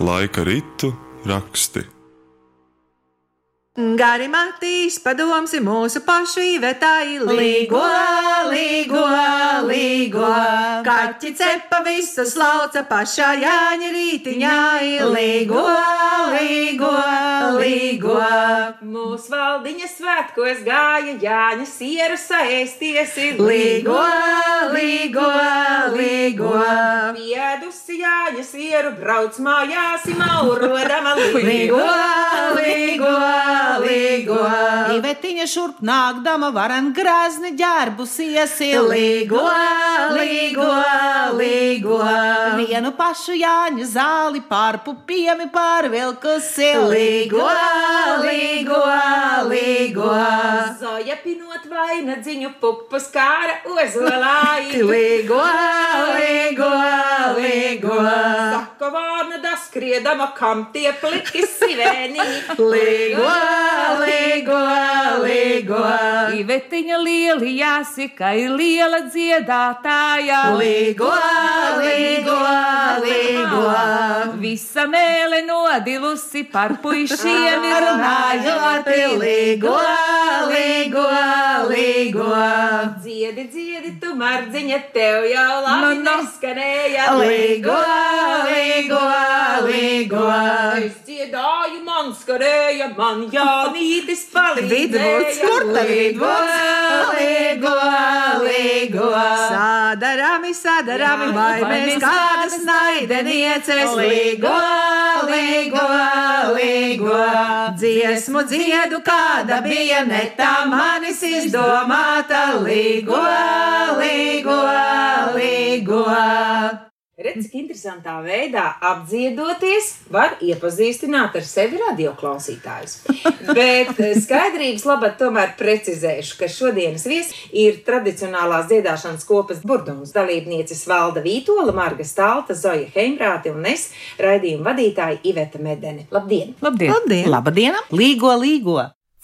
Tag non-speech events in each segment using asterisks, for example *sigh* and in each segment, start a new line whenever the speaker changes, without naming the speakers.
Laika ritu raksti.
Gari matīs padoms ir mūsu pašu īvetai līgo, līgo, līgo. Kaķi cepa visu slauca pašā jāņa rītiņā līgo, līgo, līgo.
Mūsu valdiņa svētkos gāja Jāņa sieru saēsties
līgo, līgo, līgo.
Piedusi Jāņa sieru brauc mājās, maurodama līgo, līgo
līgo.
Ivetiņa šurp nākdama varan grazni ģērbus iesilīgo,
līgo, līgo.
Vienu pašu Jāņa zāli pār pupiemi pārvilkusi
līgo, līgo, līgo.
Zoja pinot vainadziņu pupus kāra ozolāji.
līgo, līgo, līgo.
Saka vārna daskriedama, kam tie pliki sivēnī.
līgo, *laughs* līgo, līgo.
Ivetiņa lieli jāsaka, ir liela dziedātāja.
Līgo, līgo, līgo.
Visa mēle nodilusi par puišiem ir runājot.
Līgo, līgo, līgo.
Dziedi, dziedi, tu mardziņa, tev jau labi
Nu, nu.
neskanēja.
Līgo, līgo, līgo.
Dziedāju, man skanēja, man Jānītis palīdzēja.
Līgo, līgo, līgo. Sadarami, sadarami, vai mēs kādas naidenieces. Līgo, līgo, līgo. Dziesmu dziedu, kāda bija ne tā manis izdomāta. Līgo, līgo, līgo.
Redz, cik interesantā veidā apdziedoties var iepazīstināt ar sevi radioklausītājus. Bet eh, skaidrības labad tomēr precizēšu, ka šodienas viesis ir tradicionālās dziedāšanas kopas burbuļsaktas dalībnieces Valda Vītola, Marga Stalta, Zoja Heimrāte un es, raidījuma vadītāja Iveta Medeni. Labdien!
Labdien!
Labdien!
Labdien! Līgo, līgo!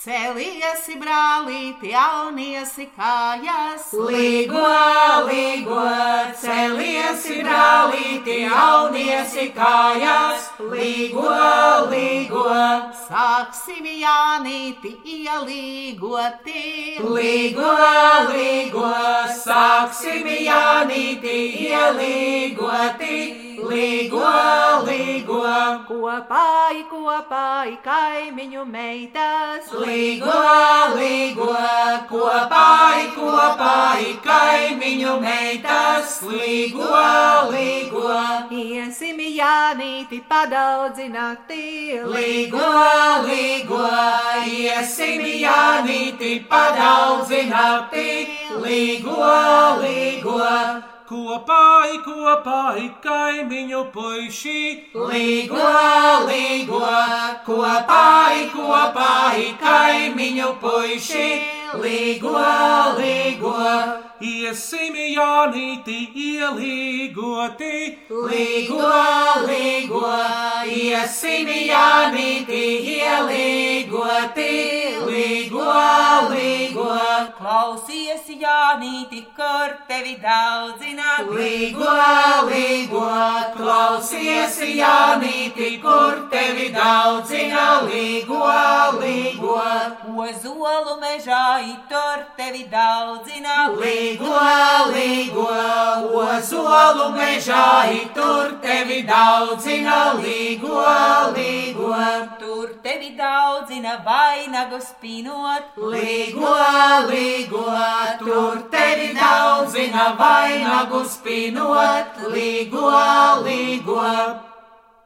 Celiesi, brālīti, jauniesi kājās.
Līgo, līgo, celiesi, brālīti, jauniesi kājās. Līgo, līgo,
Sāksim Jānīti ielīgoti.
līgo, līgo, sāksim Jānīti ielīgoti. Līgo, līgo,
Kopā, kopā, kaimiņu meitas.
līgo, līgo, kopā, kopā, kaimiņu meitas. Līgo, līgo.
Iesim Jānīti padaudzināti.
Līgo, līgo, iesim Jānīti padaudzināti. Līgo, līgo,
Kopā, kopā, kaimiņu puiši,
līgo, līgo, kopā, kopā, kaimiņu puiši. Līgo, līgo,
iesim Jānīti ielīgoti.
līgo, līgo, iesim Jānīti ielīgoti. Līgo, līgo,
Klausies, Jānīti, kur tevi daudzināt.
līgo, līgo, klausies Jānīti, kur tevi daudzina. Līgo, līgo,
Ozolu mežā itur tevi daudzināt.
Līgo, līgo, ozolu mežā tur tevi daudzina. Līgo, līgo,
Tur tevi daudzina vainagu spinot.
līgo, līgo, tur tevi daudzina vainagu spinot. Līgo, līgo.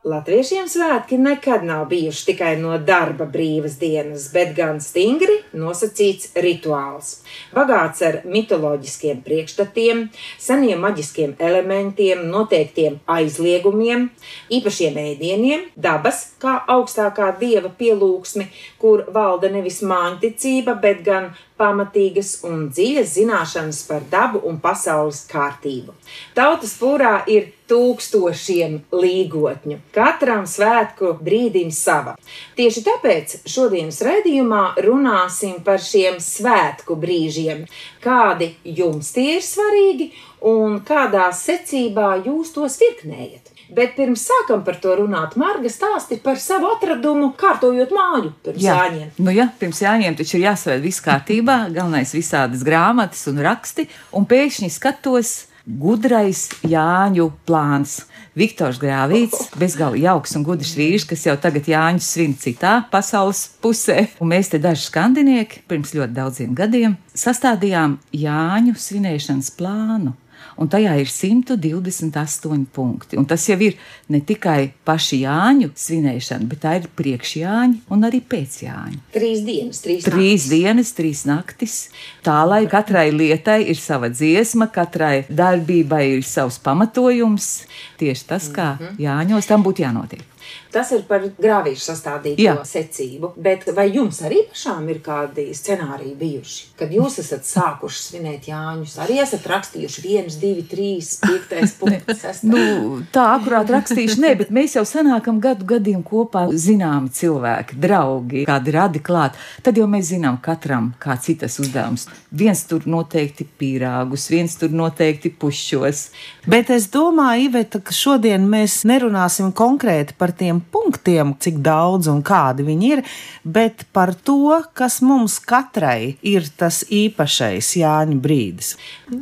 Latviešiem svētki nekad nav bijuši tikai no darba brīvas dienas, bet gan stingri nosacīts rituāls. Bagāts ar mitoloģiskiem priekšstatiem, seniem maģiskiem elementiem, noteiktiem aizliegumiem, īpašiem ēdieniem, dabas kā augstākā dieva pielūgsmi, kur valda nevis māņticība, bet gan pamatīgas un dziļas zināšanas par dabu un pasaules kārtību. Tautas pūrā ir tūkstošiem līgotņu, katram svētku brīdim sava. Tieši tāpēc šodienas raidījumā runāsim par šiem svētku brīžiem, kādi jums tie ir svarīgi un kādā secībā jūs tos virknējat. Bet pirms sākam par to runāt, Marga stāsti par savu atradumu, kārtojot māju pirms jāņem.
Nu, jā, pirms jāņem, taču ir jāsvērt viss kārtībā, galvenais visādas grāmatas un raksti, un pēkšņi skatos gudrais Jāņu plāns. Viktors Grāvīts, *laughs* bezgalīgi jauks un gudrs vīrs, kas jau tagad Jāņus svin citā pasaules pusē, un mēs te daži skandinieki pirms ļoti daudziem gadiem sastādījām Jāņu svinēšanas plānu un tajā ir 128 punkti. Un tas jau ir ne tikai paši Jāņu svinēšana, bet tā ir priekšjāņi un arī pēcjāņi.
Trīs dienas, trīs,
Trīs dienas, trīs naktis. Tā lai katrai lietai ir sava dziesma, katrai darbībai ir savs pamatojums. Tieši tas, kā Jāņos tam būtu jānotiek.
Tas ir par grāvīšu sastādīto
Jā.
secību. Bet vai jums arī pašām ir kādi scenāriji bijuši? Kad jūs esat sākuši svinēt Jāņus, arī esat rakstījuši viens, divi, trīs, piektais punkts. *laughs* sestais?
Nu, tā akurāt rakstīšu, ne, bet mēs jau sanākam gadu gadiem kopā zināmi cilvēki, draugi, kādi radi klāt. Tad jau mēs zinām katram, kā citas uzdevums. Viens tur noteikti pīrāgus, viens tur noteikti pušos.
Bet es domāju, Iveta, ka šodien mēs nerunāsim konkrēti par tiem punktiem, cik daudz un kādi viņi ir, bet par to, kas mums katrai ir tas īpašais Jāņa brīdis.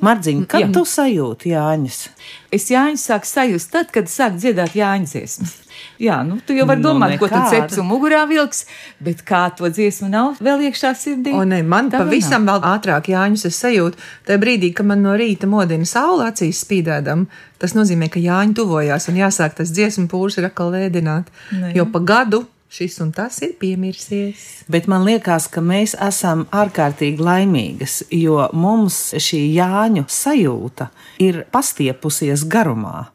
Mardziņ, kad
Jā.
tu sajūti Jāņus?
Es Jāņus sāku sajust tad, kad sāk dziedāt Jāņu dziesmas. Jā, nu, tu jau vari
Nu,
domāt, ko tu ceps un mugurā vilks, bet kā to dziesmu nav vēl iekšā sirdī.
O, nē, man
Tā
pavisam vēl ātrāk Jāņus es sajūtu. Tajā brīdī, kad man no rīta modina saule acīs spīdēdam, tas nozīmē, ka Jāņi tuvojās un jāsāk tas dziesmu pūrs ir atkal ēdināt. Jo pa gadu šis un tas ir piemirsies.
Bet man liekas, ka mēs esam ārkārtīgi laimīgas, jo mums šī Jāņu sajūta ir pastiepusies garumā.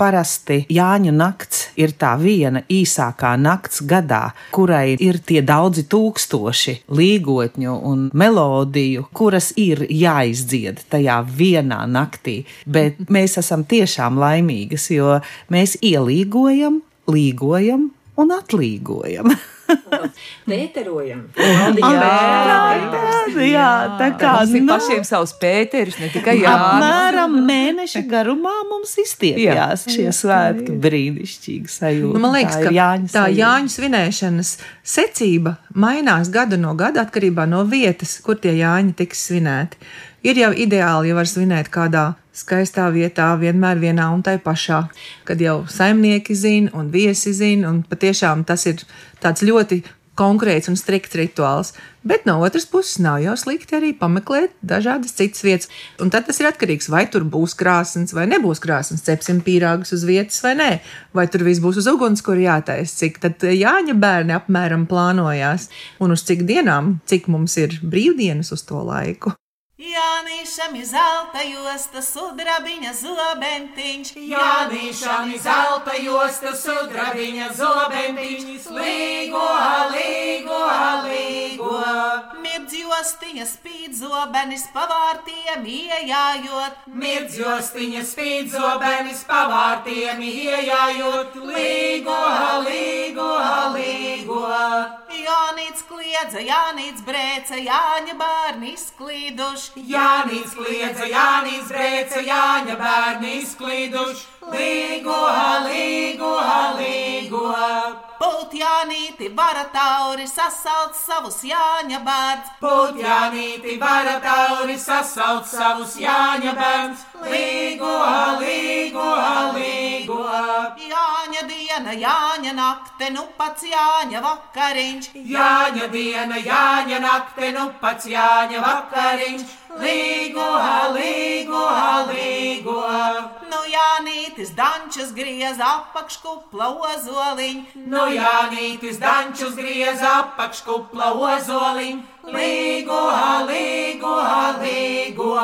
Parasti Jāņu nakts ir tā viena īsākā nakts gadā, kurai ir tie daudzi tūkstoši līgotņu un melodiju, kuras ir jāizdzied tajā vienā naktī. Bet mēs esam tiešām laimīgas, jo mēs ielīgojam, līgojam un atlīgojam. *laughs*
Pēterojam.
Jā, tā kā
Mums ir
nu,
pašiem savs pēteris, ne tikai Jānis.
apmēram mēneša garumā mums izstiepjas šie svētki brīnišķīgi sajūta.
Nu, man liekas,
Tā
ka
Jāņa
tā. Jāņu svinēšanas secība mainās gadu no gada atkarībā no vietas, kur tie Jāņi tiks svinēti. Ir jau ideāli, ja var svinēt kādā skaistā vietā, vienmēr vienā un tai pašā, kad jau saimnieki zina un viesi zina, un patiešām tas ir tāds ļoti konkrēts un strikts rituāls. Bet no otras puses nav jau slikti arī pameklēt dažādas citas vietas. Un tad tas ir atkarīgs, vai tur būs krāsns vai nebūs krāsns, cepsim pīrāgus uz vietas vai nē, vai tur viss būs uz uguns, kur jātaisa, cik tad Jāņa bērni apmēram plānojās un uz cik dienām, cik mums ir brīvdienas uz to laiku.
Jānīšam ir zelta josta, sudrabiņa zobentiņš.
Jānīšam ir zelta josta, sudrabiņa zobentiņš, līgo, līgo, līgo.
Mirdz jostiņa spīd zobenis pavārtiem iejājot.
Mirdz jostiņa spīd zobenis pavārtiem iejājot, līgo, līgo, līgo.
Jānīts kliedza, Jānīts brēca, Jāņa bērni izklīduši.
Jānis kliedza, Jānis brēca, Jāņa bērni izklīduši, līgo, līgo, līgo.
Būt Jānīti vara tauri sasauc savus Jāņa bērns.
Būt Jānīti vara tauri sasauc savus Jāņa bērns, līgo, līgo, līgo.
Jāņa diena, Jāņa nakte, nu pats Jāņa vakariņš.
Jāņa diena, Jāņa nakte, nu pats Jāņa vakariņš, līgo, līgo, līgo.
Nu Jānītis dančus griez apakškupla ozoliņ.
Nu Jānītis dančus griez apakškupla ozoliņ, līgo, līgo, līgo.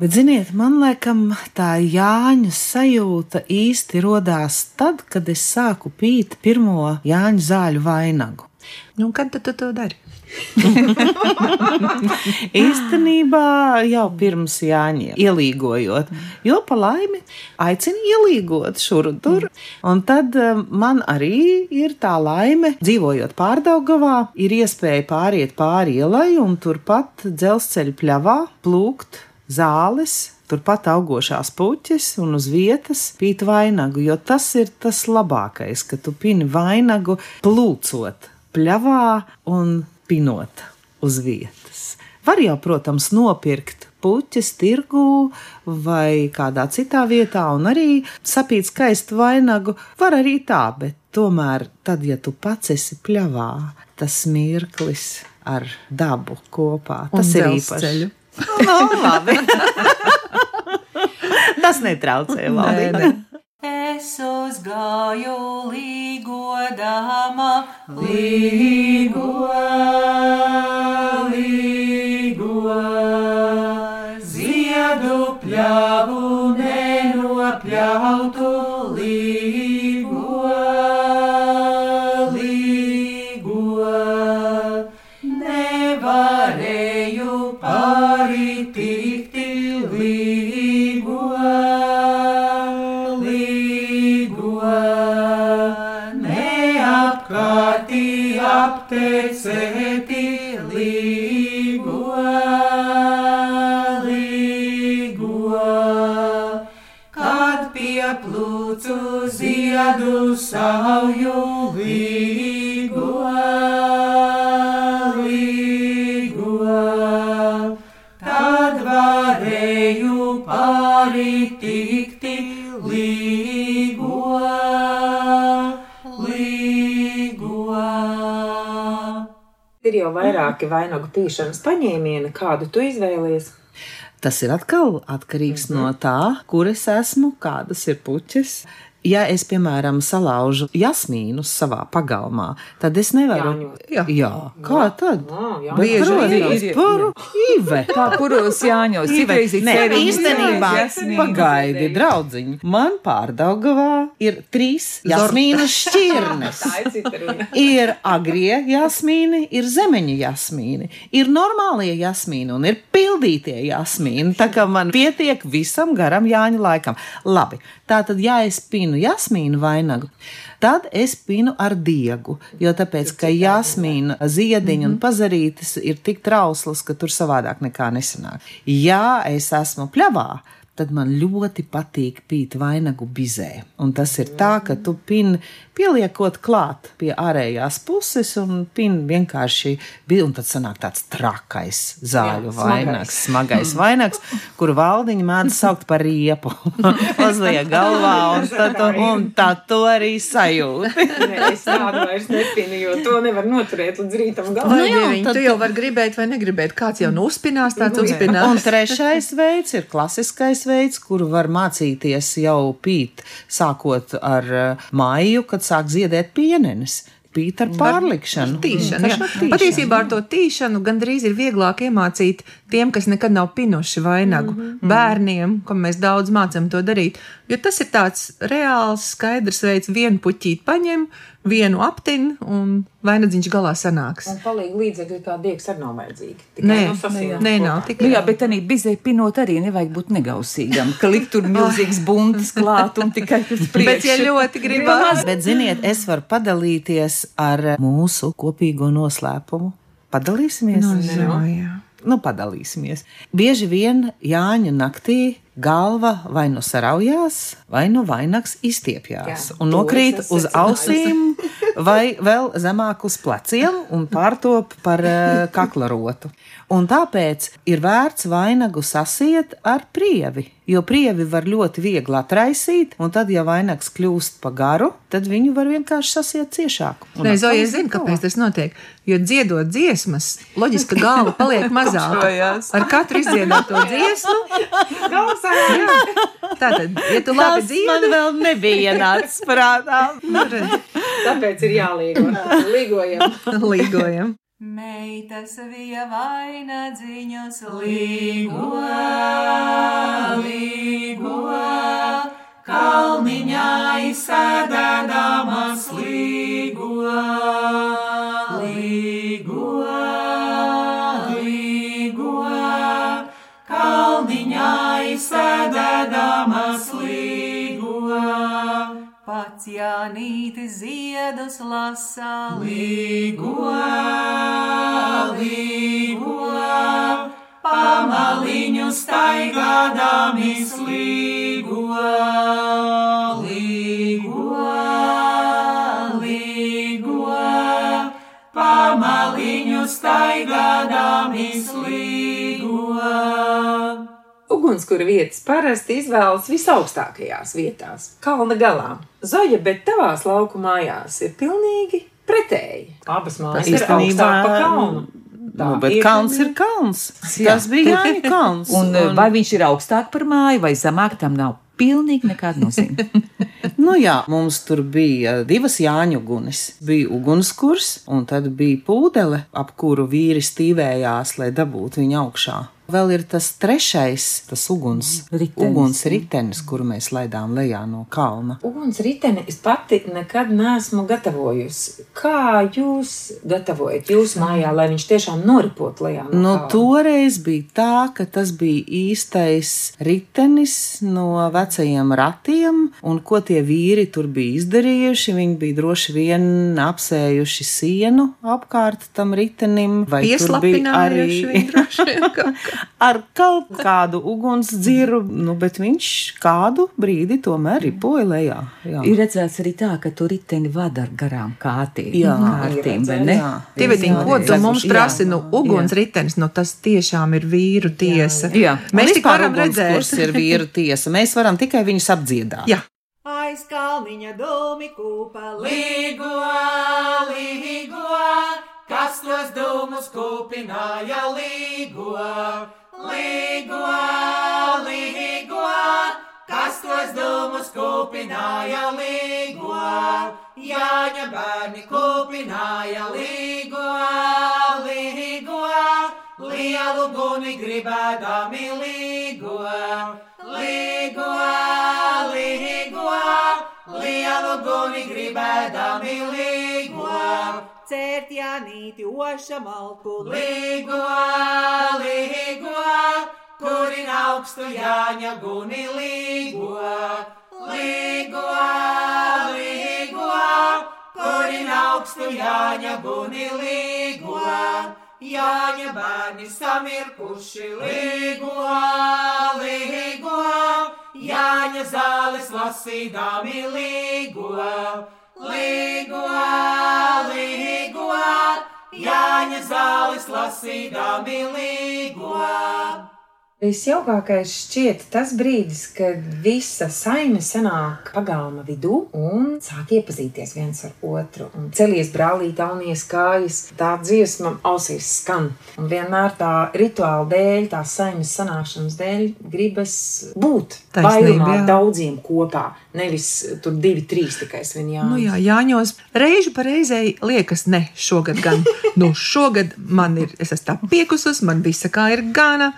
Bet, ziniet, man liekas, tā Jāņa sajūta īsti radās tad, kad es sāku pīt pirmo Jāņa zāļu vainagu.
Nu, kad tad tu to dari? *laughs*
Īstenībā jau pirms Jāņiem ielīgojot, jo pa laimi aicina ielīgot šur un tur. Un tad eh, man arī ir tā laime, dzīvojot pārdaugavā, ir iespēja pāriet pāri ielai un turpat dzelzceļa pļavā plūkt zāles, turpat augošās puķes un uz vietas pīt vainagu, jo tas ir tas labākais, ka tu pini vainagu plūcot pļavā un pinot uz vietas. Var jau, protams, nopirkt puķes tirgū vai kādā citā vietā, un arī sapīt skaistu vainagu. Var arī tā, bet tomēr, tad, ja tu pats esi pļavā, tas mirklis ar dabu kopā, tas
Un
ir
dzelzceļu.
īpaši. No, *laughs* labi. *laughs* tas netraucē valdībai.
Es uzgāju līgodama, līgo, līgo, ziedu pļavu nenopļautu, aptecēti līgo, līgo, kad pieplūcu ziedu sauju
Ir jau vairāki vainagu pīšanas paņēmieni, kādu tu izvēlies.
Tas ir atkal atkarīgs mm -hmm. no tā, kur es esmu, kādas ir puķes. Ja es, piemēram, salaužu jasmīnu savā pagalmā, tad es nevaru.
Jāņot.
Jā.
Jā, kā tad?
Jā.
Bieži
ir-
par Ive.
Kā kuros jāņos,
Nē, īstenībā, pagaidi, draudziņi. Man pārdaugavā ir trīs jasmīnas *laughs* šķirnes.
Ir
agrie jasmīni, ir zemeņa jasmīni, ir normālie jasmīni un ir pildītie jasmīni. Tā kā man pietiek visam garam Jāņa laikam. Labi, tā tad, ja es pinu jasmīnu vainagu, tad es pinu ar diegu. Jo tāpēc, ka jasmīna ziediņi un pazarītes ir tik trauslas, ka tur savādāk nekā nesanāk. Ja es esmu pļavā, tad man ļoti patīk pīt vainagu bizē. Un tas ir tā, ka tu pini pieliekot klāt pie ārējās puses un pini vienkārši, un tad sanāk tāds trakais zāļu
Jā,
vainags, smagais vainags, kuru valdiņi mēdz saukt par riepu. *laughs* Uzliek galvā, un, tad, tu- un tā to arī sajūt. *laughs*
Nē, es tādu vairs nepinu, jo to nevar noturēt līdz rītam galam.
Vai
jā,
dieviņ,
tad
tu jau vari gribēt vai negribēt? Kāds jau nu uzspinās, tāds
Nu, jā.
Un trešais veids ir klasiskais veids, kuru var mācīties jau pīt, sākot ar uh, māju, kad sāk ziedēt pienenes. Pīt ar pārlikšanu.
Tīšana,
Mm,
jā.
tīšana.
Patiesībā ar to tīšanu gandrīz ir vieglāk iemācīt tiem, kas nekad nav pinuši vainagu,
Mhm.
bērniem, kam mēs daudz mācām to darīt. Jo tas ir tāds reāls, skaidrs veids, vienu puķīti paņem, vienu aptin un vainadziņš galā sanāks.
Un palīgi līdzekļi kā diegs arī nav vajadzīgi.
Nē,
nu,
nē,
kopā.
nav tik
Nu jā, bet arī bizē pinot arī nevajag būt negausīgam, ka likt tur milzīgs buntis klāt un tikai *laughs* uz
Bet, ja
priekšu.
ļoti gribās,
Bet, ziniet, es varu padalīties ar mūsu kopīgo noslēpumu. Padalīsimies?
no, jā, jā.
nu, padalīsimies. Bieži vien Jāņa naktī galva vai nu saraujās, vai nu vainags izstiepjas
Jā,
un nokrīt uz ausīm, vai vēl zemāk uz pleciem un pārtop par uh, kaklarotu. Un tāpēc ir vērts vainagu sasiet ar prievi, jo prievi var ļoti viegli atraisīt, un tad, ja vainags kļūst pa garu, tad viņu var vienkārši sasiet ciešāk.
Nē, Zoja, es zinu, kāpēc tas notiek. Jo dziedot dziesmas, loģiski, ka galva paliek *laughs* mazāka. Ar katru izdziedāto dziesmu. Jā. *laughs* Tātad, ja tu labi
Tas man
dziedi,
vēl nebija ienācis prātā.
Tāpēc ir jālīgo. *laughs* Līgojam.
līgojam.
Meitas vievainadziņus līgo, līgo, kalniņā izsēdēdamas līgo, līgo, līgo, kalniņā izsēdēdamas
pats Jānīti ziedus lasa.
Līgo, līgo, pamaliņu staigādami slīgo, līgo, līgo, pamaliņu staigādami slīgo.
Ugunskura vietas parasti izvēlas visaugstākajās vietās, kalna galā. Zoja, bet tavās lauku mājās ir pilnīgi pretēji. Abas mājas ir
īstenībā-
pa kalnu. Tā
Nu, bet
ir,
kalns ir kalns. *laughs*
Jā.
Tas bija Jāņa *laughs* kalns.
Un, un vai viņš ir augstāk par māju vai zemāk, tam nav pilnīgi nekāda nozīme. *laughs*
Nu jā, mums tur bija divas Jāņu uguns. Bija ugunskurs, un tad bija pūdele, ap kuru vīri stīvējās, lai dabūtu viņu augšā. Vēl ir tas trešais, tas uguns,
Ritenis.
uguns ritenis, kuru mēs laidām lejā no kalna.
Uguns riteni es pati nekad neesmu gatavojusi. Kā jūs gatavojat jūsu mājā, lai viņš tiešām noripot lejā? No
Nu,
kalna?
toreiz bija tā, ka tas bija īstais ritenis no vecajiem ratiem, un ko tie vīri tur bija izdarījuši. Viņi bija droši vien apsējuši sienu apkārt tam ritenim, vai arī *laughs* Ar kaut kādu ugunsdziru, nu, bet viņš kādu brīdi tomēr ripoja lejā. Jā.
ir redzēts arī tā, ka tur riteni vada ar garām kārtīm.
Jā,
kārtīm, vai ne?
Jā.
Tivetiņ, ko tu
Jā.
mums prasi? Nu, uguns ritenis, nu tas tiešām ir vīru tiesa.
Jā.
Mēs
Un
tik varam redzēt.
ugunskurs ir vīru tiesa. Mēs varam tikai viņus apdziedāt.
Jā.
Aiz kalniņa dūmi kūpa
Līgo, līgo, kas tos dūmus kūpināja? Līgo, līgo, līgo, kas tos dūmus kūpināja? Līgo, Jāņa bērni kūpināja. Līgo, līgo, lielu guni gribēdami līgo, līgo, līgo, lielu guni gribēdami līgo.
Cērt Jānīti oša malku.
Līgo, līgo, kurin augstu Jāņa guni līgo, līgo, līgo, kurin augstu Jāņa guni līgo. Jāņa bērni samirkuši līgo, līgo, Jāņa zāles lasīdami līgo, līgo, līgo, Jāņa zāles lasīdami līgo.
Visjaukākais šķiet tas brīdis, kad visa saime sanāk pagalma vidū un sāk iepazīties viens ar otru. Un celies brālīt, aunies kājas, tā dziesma ausīs skan. Un vienmēr tā rituāla dēļ, tā saimes sanākšanas dēļ, gribas būt vairumā daudziem kopā. Nevis tur divi, trīs tikai svinjā.
Nu jā, Jāņos reižu pa reizei liekas, ne, šogad gan. Nu, šogad man ir, es esmu tā piekusus, man visa kā ir gana.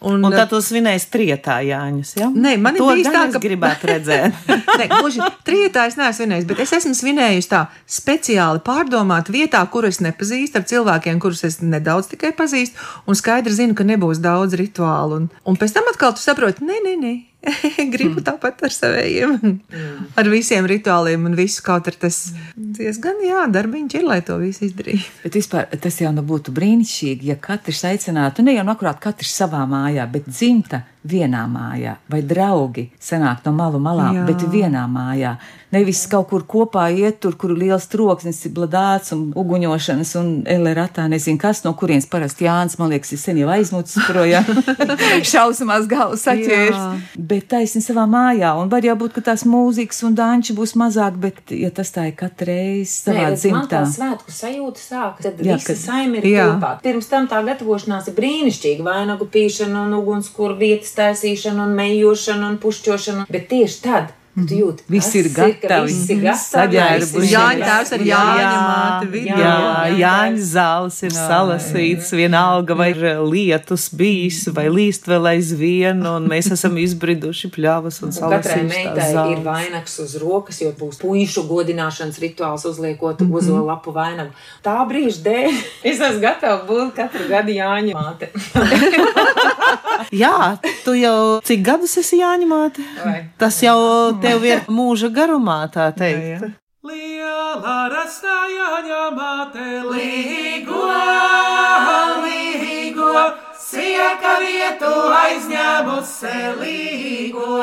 Un,
Un tad tu svinēsi trietā Jāņus. Ja?
Nē, man ir bijis tā, ka-
gribētu redzēt. *laughs*
Nē, gluži trijotā es neesmu svinējis, bet es esmu svinējusi tā speciāli pārdomāt vietā, kur es nepazīstu, ar cilvēkiem, kurus es nedaudz tikai pazīstu, un skaidri zinu, ka nebūs daudz rituālu. Un, un pēc tam atkal tu saproti, nē, nē, nē. *laughs* Gribu tāpat ar saviem, ar visiem rituāliem un visu. Kaut arī tas diezgan, jā, darbiņš ir, lai to visu izdarītu.
Bet vispār tas jau nu būtu brīnišķīgi, ja katrs aicinātu, ne jau nu akurāt katrs savā mājā, bet dzimta vienā mājā, vai draugi sanāk no malu malām,
Jā.
bet vienā mājā. Nevis kaut kur kopā iet tur, kur ir liels troksnis, ir bladāts un uguņošanas un elerātā, nezinu kas, no kurienes parasti Jānis, man liekas, ir sen jau aizmucis projām, *laughs* šausmās galvas atķērs. Bet taisni savā mājā, un var jau būt, ka tās mūzikas un danči būs mazāk, bet ja tas tā ir katru reizi savā
man
dzimtā.
tā svētku sajūta sākas, tad
Jā,
visa
kad-
saime ir
Jā.
kopā. Pirms tam tā gatavošanās ir brīnišķīga. Vainagu pīšana un ugunskura vietas taisīšana un mejošana un pušķošana. Bet tieši tad, kad tu jūti,
Viss
kas
ir
ka
gatavi,
viss ir
mhm,
gatavi,
saģērbuši.
viss ir
Jāņa tēvs ar Jāņa māti vidū.
Jā,
jā,
Jāņa zāles ir salasīts, vienalga vai ir lietus bijis, vai līst vēl aizvien, un mēs esam izbriduši pļavas un
Un Katrai meitai
tās
ir
zāles.
vainags uz rokas, jo būs puīšu godināšanas rituāls uzliekot
Mhm.
mm -hmm. ozo lapu vainagu. Tā brīža dēļ *laughs* es esmu gatava būt katru gadu Jāņa māte. *laughs*
Jā, tu jau cik gadus esi jāņemāti?
Vai?
Tas jau tev ir mūža garumā, tā teikt.
Liela rasta jāņemate līgo, līgo, sieka vietu aizņēmusi līgo,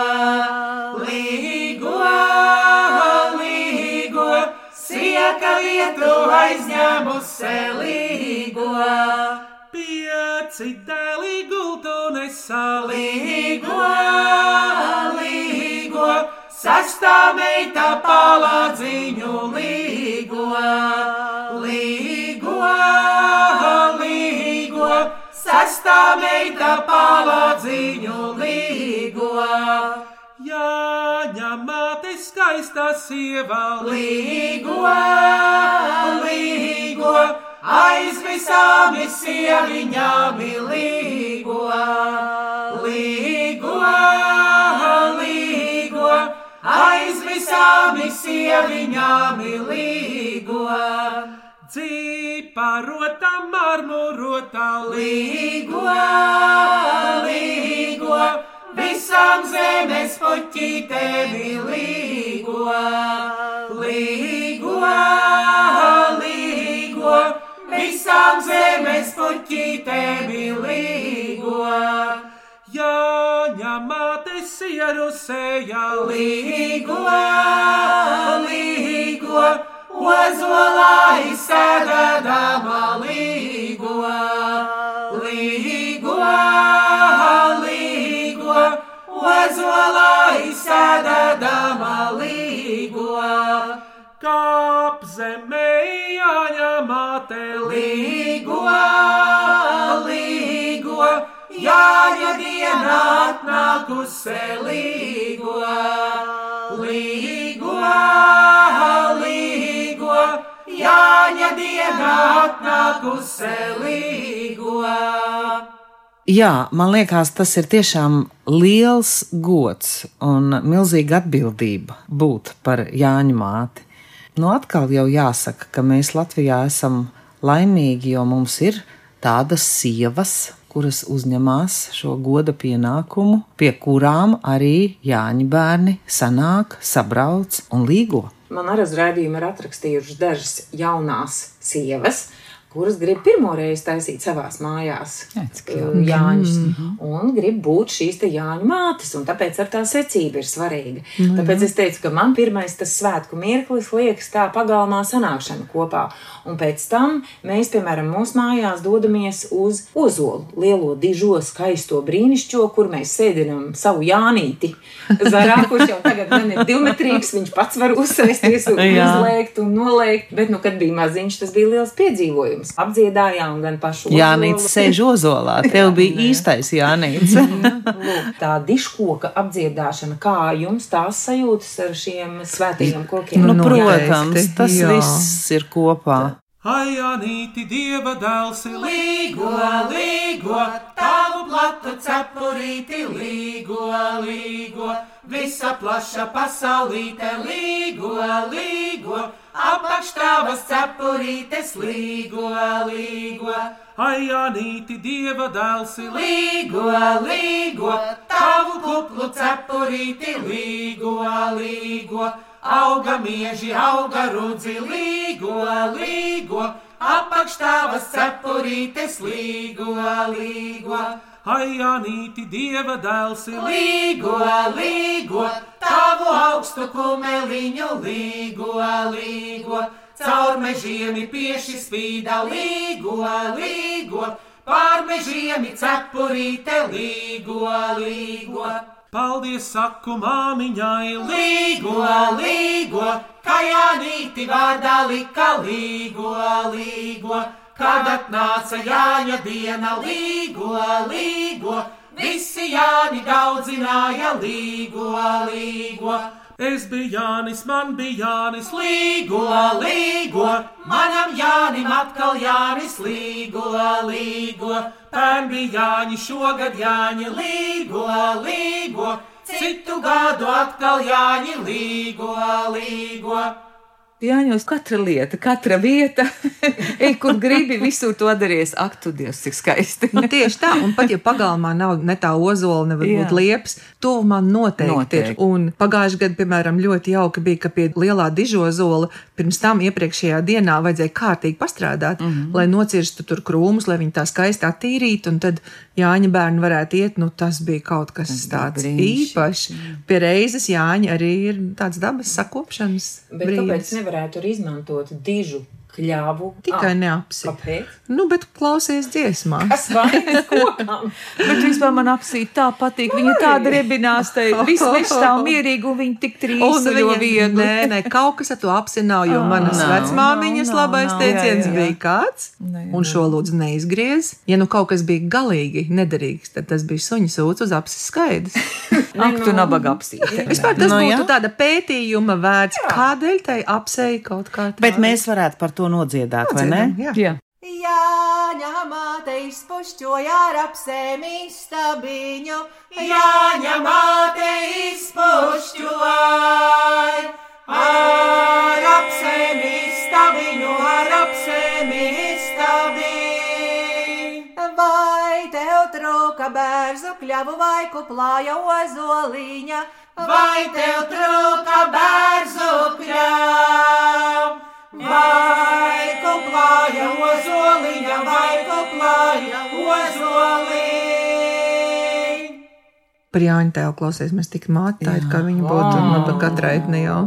līgo, līgo, sieka vietu aizņēmusi līgo. Pieci dēli gultu nesalīgo, līgo, sastā meita palādziņu līgo, līgo, līgo, sastā meita palādziņu līgo. Jāņemate skaista sieva līgo, līgo, aiz visām sieviņām līgo, līgo, līgo, aiz visām sieviņām līgo. Dzīparota, marmurota, līgo, līgo, visām zemes puķītēm līgo, līgo, līgo, visām zemes puķītēm līgo. Jāņemate sieru sejā līgo, līgo, ozolā izsēdēdama līgo, līgo, līgo, ozolā izsēdēdama līgo. Kāp zemē jāņemate līgo, līgo, jāņa diena atnākusi līgo, līgo, līgo, jāņa diena atnākusi līgo.
Jā, man liekas, tas ir tiešām liels gods un milzīga atbildība būt par Jāņu māti. Nu, atkal jau jāsaka, ka mēs Latvijā esam laimīgi, jo mums ir tādas sievas, kuras uzņemās šo goda pienākumu, pie kurām arī Jāņa bērni sanāk, sabrauc un līgo.
Man arī uz rādījuma ir atrakstījušas dažas jaunās sievas, kuras grib pirmo reizi taisīt savās mājās
Jā.
Jāņus, un grib būt šīs te Jāņu mātes, un tāpēc ar tā secība ir svarīga. Tāpēc es teicu, ka man pirmais tas svētku mirklis liekas tā pagalmā sanākšana kopā, un pēc tam mēs, piemēram, mūsu mājās dodamies uz Ozolu, lielo dižo skaisto brīnišķo, kur mēs sēdinam savu Jānīti. Zarā, kurš jau tagad gan ir divmetrīgs, viņš pats var uzsēsties un *laughs*
Jā.
uzlēkt un nolēkt, bet, nu, kad bija maziņš, tas bija liels piedzīvojums. Apdziedājām gan pašu
Jānis sēž ozolā, *laughs* tev bija īstais Jānis. *laughs*
Lūk, tā diškoka apdziedāšana, kā jums tās sajūtas ar šiem svētajiem kokiem?
Nu,
Noteikti,
protams, tas
jā.
viss ir kopā.
Ajanīti dieva dēlsi
Līgo, līgo, tavu platu cepurīti, līgo, līgo, visa plaša pasaulīte, līgo, līgo, apakštāvas cepurītes, līgo, līgo,
Ajanīti dieva dēlsi
līgo, līgo, tavu kuplu cepurīti, līgo, līgo, auga mieži, auga rudzi, līgo, līgo, apakštāvas cepurītes, līgo, līgo.
Ajanīti dieva dēlsi
Līgo, līgo, tavu augstu kumeliņu, līgo, līgo, caur mežiem pieši spīda, līgo, līgo, pār mežiem cepurīte, līgo, līgo.
Paldies saku māmiņai.
Līgo, līgo, kā Jānīti vārdā lika līgo, līgo, kad atnāca Jāņa diena līgo, līgo, visi Jāni daudzināja līgo, līgo.
Es biju Jānis, man bija Jānis
Līgo, līgo, manam Jānim atkal Jānis līgo, līgo, pērn bija Jāņi, šogad Jāņi līgo, līgo, citu gadu atkal Jāņi līgo, līgo.
Jāņos katra lieta, katra vieta, *laughs* ej, kur gribi, visur to darīs. Ak, tu Dievs, cik skaisti.
Nu, tieši tā, un pat ja pagalmā nav ne tā ozola, ne varbūt
Jā.
liepas, tuvumā noteikti, noteikti ir. Un pagājušajā gadā, piemēram, ļoti jauki bija, ka pie lielā dižozola pirms tam iepriekšējā dienā vajadzēja kārtīgi pastrādāt, mm -hmm. lai nocirstu tur krūmus, lai viņi tā skaisti attīrītu, un tad Jāņa bērni varētu iet, nu tas bija kaut kas
Tas
tāds
brīnišķīgi.
īpašs. Pie reizes Jāņa arī ir tāds dabas sakopšanas
Bet kāpēc nevarētu arī izmantot dižu kļāvu?
Tikai
Ah,
neapsi.
Kāpēc?
Nu, bet klausies dziesmā.
Kas vainas kokam? *laughs*
Bet vispār man apsīt tā patīk. Viņa tāda rebinās, tai viss viss stāv *laughs* mierīgi un viņa tik
Un
trīsa
viņa
viegli.
Nē, nē, *laughs* kaut kas ar to apzināja, jo manas
nav,
vecmāmiņas labais teiciens bija kāds, un šo lūdzu neizgriez. Ja nu kaut kas bija galīgi nederīgs, tad tas bija suņa sūds uz apsis skaidrs.
Ak, tu nabaga apsīte.
Vispār tas
Nu,
būtu tāda pētījuma vērts, kādēļ tai apsei kaut kā.
Bet mēs varētu par to nodziedāt, vai ne?
Jā.
Jā.
Jāņa māte izpušķoja ar apsēmi stabiņu.
Jāņa māte izpušķoja ar apsēmi stabiņu, ar apsēmi stabiņu.
Vai tev trūka bērzu kļavu vai kuplāja ozoliņa?
Vai tev trūka bērzu kļāv? Vai kuplāja ozoliņa, vai kuplāja ozoliņa?
Par Jāņa tēvu klausies, mēs tik māti, tā ir kā viņa būtu no pat katra etni jau.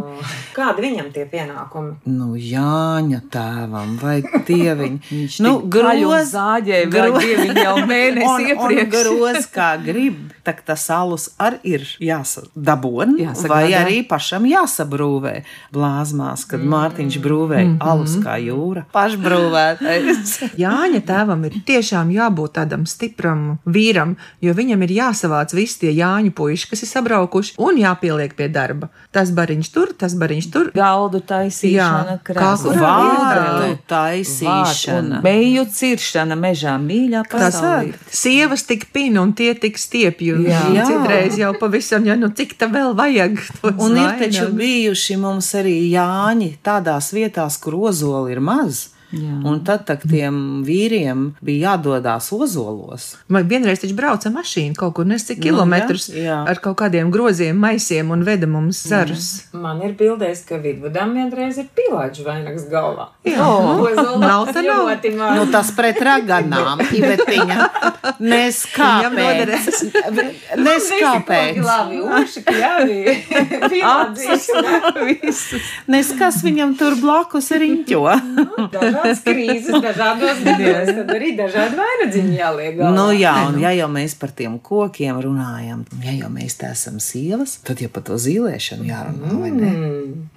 Kādi viņam tie pienākumi?
Nu, Jāņa tēvam vai dieviņš. *laughs*
Viņš
nu,
un zāģē vēl dieviņu jau *laughs* mēnesi iepriekš.
groz kā grib, tak tas alus arī ir jāsadabon,
Jāsagādā.
vai arī pašam jāsabrūvē. Blāzmās, kad mm. Mārtiņš brūvēja alus kā jūra, pašbrūvētais. *laughs*
Jāņa tēvam ir tiešām jābūt tādam stipram vīram, jo viņam ir jāsavāc visi tie Jāņu puiši, kas ir sabraukuši, un jāpieliek pie darba. Tas bariņš tur, tas bariņš tur.
Galdu taisīšana,
kā
Vārdu taisīšana.
Meju ciršana mežā mīļā pasaulē.
sievas tik pina un tie tik stiepju.
Jā.
Jā, citreiz jau pavisam, ja nu cik tā vēl vajag.
Un ir taču bijuši mums arī Jāņi tādās vietās, kur ozoli ir maz.
Jā.
Un tad tak tiem vīriem bija jādodas ozolos.
Vai vienreiz taču brauca mašīna kaut kur nes cik
Nu,
kilometrus
jā, jā.
ar kaut kādiem groziem, maisiem un veda mums zarus.
Man ir bildēs, ka vidvadam vienreiz ir pilāģis vainags galvā.
Jā, *laughs*
Oh, *laughs*
nav tā nav.
Nu, tas pret raganām, *laughs* Ivetiņa. Nes
Viņam
kāpēc. Nes kāpēc.
Labi, uši, kļavi. Pilāģis.
Nes kas viņam tur blakus riņķo.
Dažādas krīzes, dažādos gados, tad arī dažādi vainadziņi jāliek galvā.
Nu, jā, un ja jau mēs par tiem kokiem runājam, ja jau mēs te esam sievas, tad jau par to zīlēšanu jārunā, vai ne?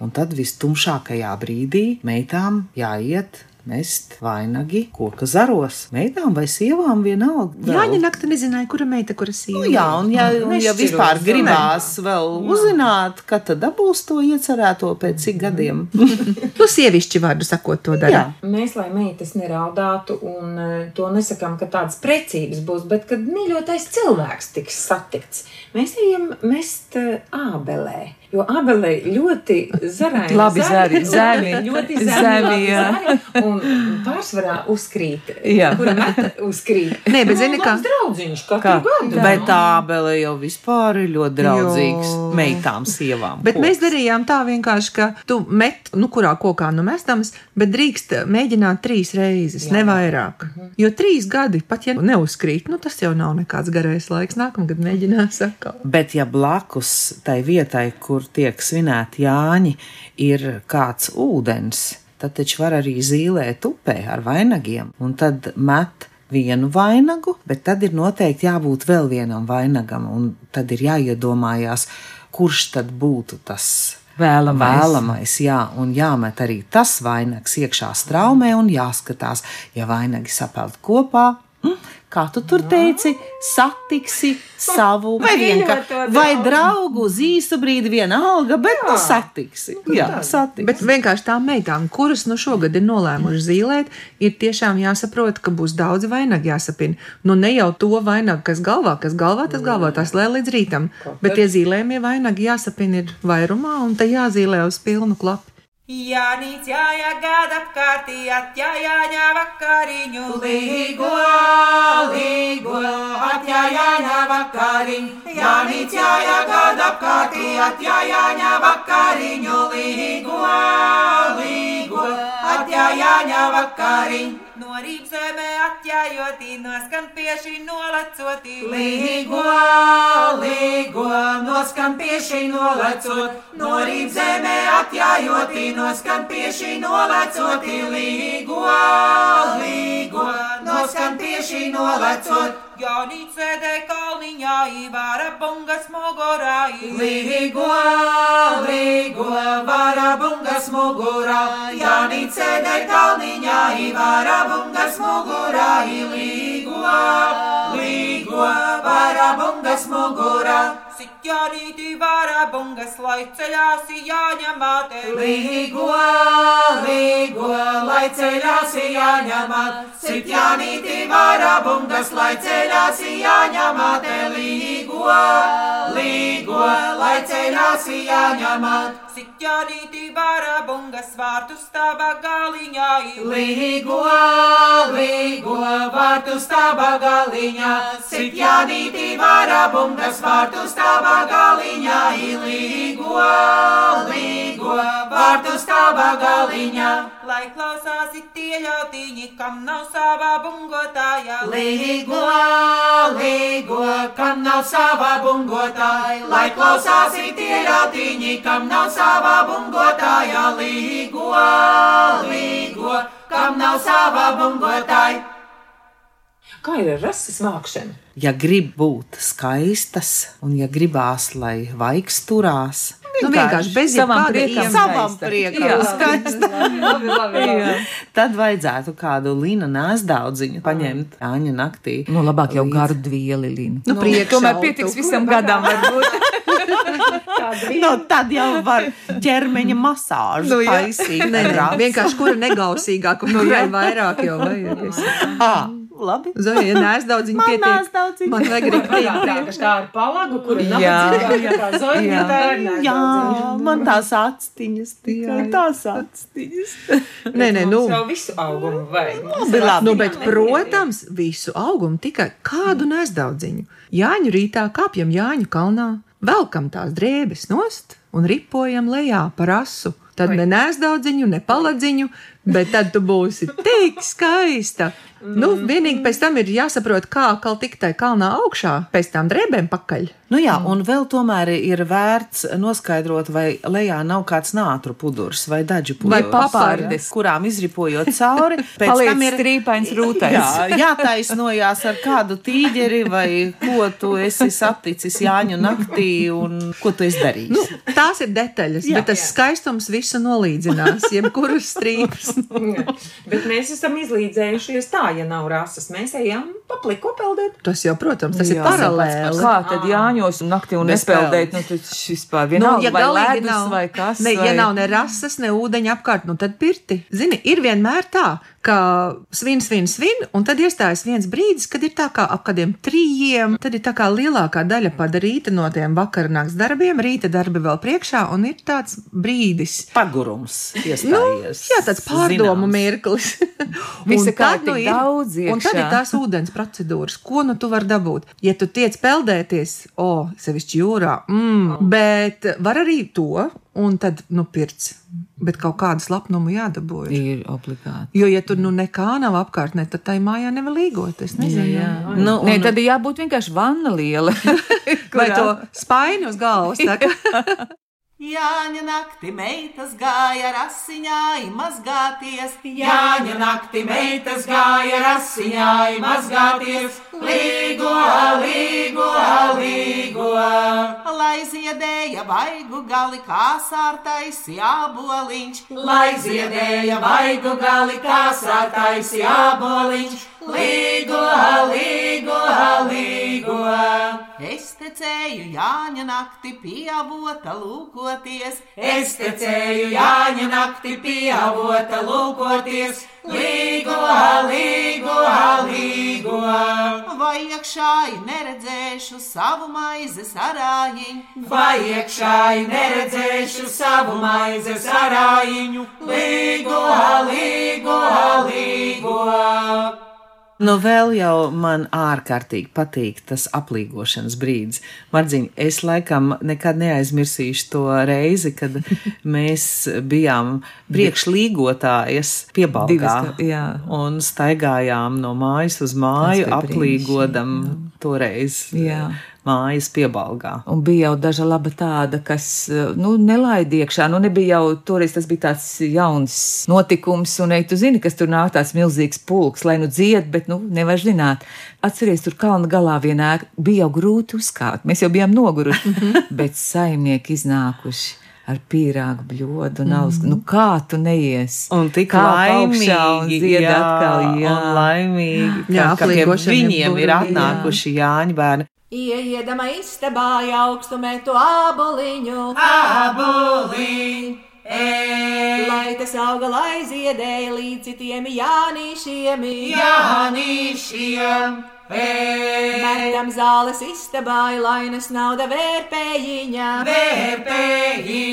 Un tad vistumšākajā brīdī meitām jāiet mest vainagi koka zaros. Meitām vai sievām vienalga. vēl.
Jāņa nakti nezināja, kura meita, kura sieva.
Nu, jā, un ja, un ja vispār
jā.
gribās vēl uzzināt, kad tad dabūs to iecerēto pēc cik gadiem. *laughs*
Nu, sievišķi vārdu sakot, to dara.
Jā.
Mēs, lai meitas neraudātu, un eh, to nesakām, ka tādas precības būs, bet kad mīļotais cilvēks tiks satikts, mēs ejam mest eh, ābelē. Jo ābelē ļoti zaraini,
Labi zari, zemi. *laughs*
ļoti zemi,
jā.
zari, un pārsvarā uzkrīt.
Jā.
Kura meta uzkrīt.
Nē, bet zini, kā-
draudziņš katru
Kā?
gadu.
Bet tā abele jau vispār ir ļoti draudzīgs
Jo.
meitām, sievām.
Bet
koks.
mēs darījām tā vienkārši, ka tu met, nu, kurā kokā nu mestams, bet drīkst mēģināt trīs reizes, Jā. ne vairāk. Jo trīs gadi, pat ja neuzkrīt, nu, tas jau nav nekāds garais laiks. Nākamgad mēģinās atkal.
Bet, ja blakus tai vietai, kur tiek svinēti Jāņi, ir kāds ūdens, tad taču var arī zīlēt upē ar vainagiem, un tad met vienu vainagu, bet tad ir noteikti jābūt vēl vienam vainagam, un tad ir jāiedomājās, kurš tad būtu tas.
Vēlamais.
Vēlamais, jā, un jāmet arī tas vainags iekšā straumē, un jāskatās, ja vainagi sapeld kopā. Mm, kā tu tur teici, satiksi savu vienka, vai draugu uz īsu brīdi, vienalga, bet tu satiksi. Jā, satiksi.
Bet vienkārši tām meitām, kuras nu šogad ir nolēmušas zīmēt, ir tiešām jāsaprot, ka būs daudz vainagu jāsapina. Nu, ne jau to vainagu, kas galvā, kas galvā, tas galvā, tas lē līdz rītam. Bet tie zīmējumie vainagi jāsapina ir vairumā, un te jāzīmē uz pilnu klapu.
Jānīts jāja gada apkārtī, atjājāņā vakariņu. Līgo, līgo, atjājāņā vakariņu. Jānīts jāja gada apkārtī, atjājāņā vakariņu. Līgo, līgo, atjājāņā vakariņu. No rīpzemē atjājotī, noskan pieši nolecotī. Līgo, līgo, noskan pieši nolecot. No rīpzemē atjājotī, noskan pieši nolecotī. Līgo, līgo, noskan pieši nolecot. Jānīt sēdē kalniņā, īvāra bungas mogorā. Līgo, līgo, vāra bungas mogorā. Jānīt sēdē kalniņā, īvāra bungas mogorā. Līgo, līgo, vāra bungas mogorā. Sitjānīti vāra bungas, lai ceļās jāņemate. Līgo, līgo, lai ceļās jāņemate. Sitjānīti vāra bungas, lai ceļās jāņemate. Līgo, līgo, lai ceļās jāņemate. Sitjānīti vāra bungas, vārtu stāvā galiņā. Līgo, līgo, vārtu stāvā galiņā. Sitjānīti vāra bungas, vārtu stāvā galiņā. Līgo, līgo, vārtu stāvā galiņā. Lai klausās tie ļautiņi, kam nav savā bungotāja. Līgo, līgo, kam nav savā bungotāja. Lai klausās tie ļautiņi, kam nav savā bungotāja. Līgo, līgo, kam nav savā bungotāja.
Kā ir ar rases mākšanu?
Ja grib būt skaistas, un ja gribās, lai vaigs turās,
Nu, vienkārši bez
Savam priekam.
savam priekam,
Jā.
skaista.
labi, labi, labi.
Tad vajadzētu kādu līnu nēsdaudziņu paņemt āņu naktī.
Nu, labāk jau garu dvieli, Lina.
Nu, priekšā
Tomēr
auto.
pietiks visam gadam, varbūt. *laughs*
Nu, tad jau var ķermeņa masāžu
Nu, jā.
taisīt.
Nē, nē, vienkārši kura negausīgāka, un kurai vairāk jau vajag.
Labi.
Zoja, ja nēs daudziņu *laughs*
Man
pietiek,
nēsdaudziņu.
man vajag
Tā
rīktīgi.
kā tā ar palagu, kur ir
Jā.
nabadzīgāka kā zoja,
Jā.
tā ir nē,
Jā,
daudz.
man tās atstiņas tikai tās atstiņas.
Nē, nē, nu.
Jau visu augumu vajag. Mums
Labi, labi.
Nu, bet, protams, visu augumu tikai kādu nesdaudziņu. Jāņu rītā kāpjam Jāņu kalnā, velkam tās drēbes nost un ripojam lejā par asu. Tad ne nesdaudziņu, ne paladziņu, bet tad tu būsi tik skaista. Nu, vienīgi pēc tam ir jāsaprot, kā kal tikt tai kalnā augšā, pēc tam drēbēm pakaļ.
Nu jā, un vēl tomēr ir vērts noskaidrot, vai lejā nav kāds nātru pudurs vai daļu pudurs.
Vai papardes.
kurām izripojot cauri, *laughs* pēc tam ir
strīpains rūtais.
Jā, jātaisnojās ar kādu tīģeri vai ko tu esi saticis Jāņu naktī un ko tu esi darījis.
Nu, tās ir detaļas,
Jā.
bet tas skaistums visu nolīdzinās, jebkuras *laughs* strīpas.
Bet mēs esam izlīdzējušies tā, ja nav rases. Mēs ejam papliko peldēt.
Tas jau, protams, tas ir
Jā.
paralēli.
Kā tad jāņos un naktī un nespeldēt? Nu, tas vispār
Nu,
vienalga,
ja
vai ledus
nav,
vai kas.
ne,
vai...
ja nav ne rases, ne ūdeņa apkārt, nu tad pirti. Zini, ir vienmēr tā, ka svin, svin, svin, un tad iestājas viens brīdis, kad ir tā kā ap kādiem trījiem, tad ir tā kā lielākā daļa padarīta no tiem vakarnāks darbiem, rīta darbi vēl priekšā, un ir tāds brīdis.
Pagurums
Nu,
iestājies.
jā, tāds pārdomu
zināms.
mirklis.
Visa *laughs*
Un
kā
tad,
tik daudz
ir, un tad ir
iekšā.
tās ūdens procedūras, ko nu tu vari dabūt. Ja tu tiec peldēties, o, sevišķi jūrā, mm, bet var arī to, un tad, nu, pirts. Bet kaut kādu slapnumu jādabū. ir.
Ir obligāti.
Jo, ja tur nu nekā nav apkārtnē, tad tai mājā nevar līgot. Es nezinu,
Jā,
jā.
Nu,
Nē,
un-
tad ir jābūt vienkārši vanna liela. *laughs*
vai to spaini uz galvas. *laughs*
Jāņa naktī meitas gāja rasiņā, mazgāties.
Jāņa naktī meitas gāja rasiņā, mazgāties, līgo, līgo, līgo.
Lai ziedēja vaigu gali kā sārtais jāboliņš.
Lai ziedēja vaigu gali kā sārtais jāboliņš, līgo, līgo, līgo. Es tecēju Jāņa nakti pieavota lūkoties, es tecēju Jāņa nakti pieavota lūkoties, līgo, līgo, līgo. Vai iekšāji neredzēšu savu maizes arājiņu, vai iekšāji neredzēšu savu maizes arājiņu, līgo, līgo, līgo.
Nu, vēl jau man ārkārtīgi patīk tas aplīgošanas brīdis. Mardziņ, es laikam nekad neaizmirsīšu to reizi, kad *laughs* mēs bijām priekšlīgotājas piebalgā
Divas, jā.
un staigājām no mājas uz māju, aplīgodam toreiz
Jā.
Mājas piebalgā.
Un bija jau daža laba tāda, kas nu, nelaida iekšā. Nu, nebija jau toreiz tas bija tāds jauns notikums, un ej, tu zini, kas tur nāk tāds milzīgs pulks, lai nu dzied, bet nu, nevar zināt. Atceries, tur kalna galā vienā bija jau grūti uzkāpt. Mēs jau bijām noguruši, bet saimnieki iznākuši. Ar pīrāgu bļodu un alus. Nu, kā tu neies?
Un tik
Kā
laimīgi,
un dzied
jā,
atkal, jā.
un laimīgi, ka,
Jā,
ka pie
aplīgošana ir
viņiem ir atnākuši Jāņa bērni.
Ieiedama istabā augstu metu āboliņu,
Aboliņ,
lai tas auga, lai ziedēja līdz citiem jānīšiem.
Jānīšiem,
Metam zāles istabā, lainas nauda vērpējiņa.
vērpēji,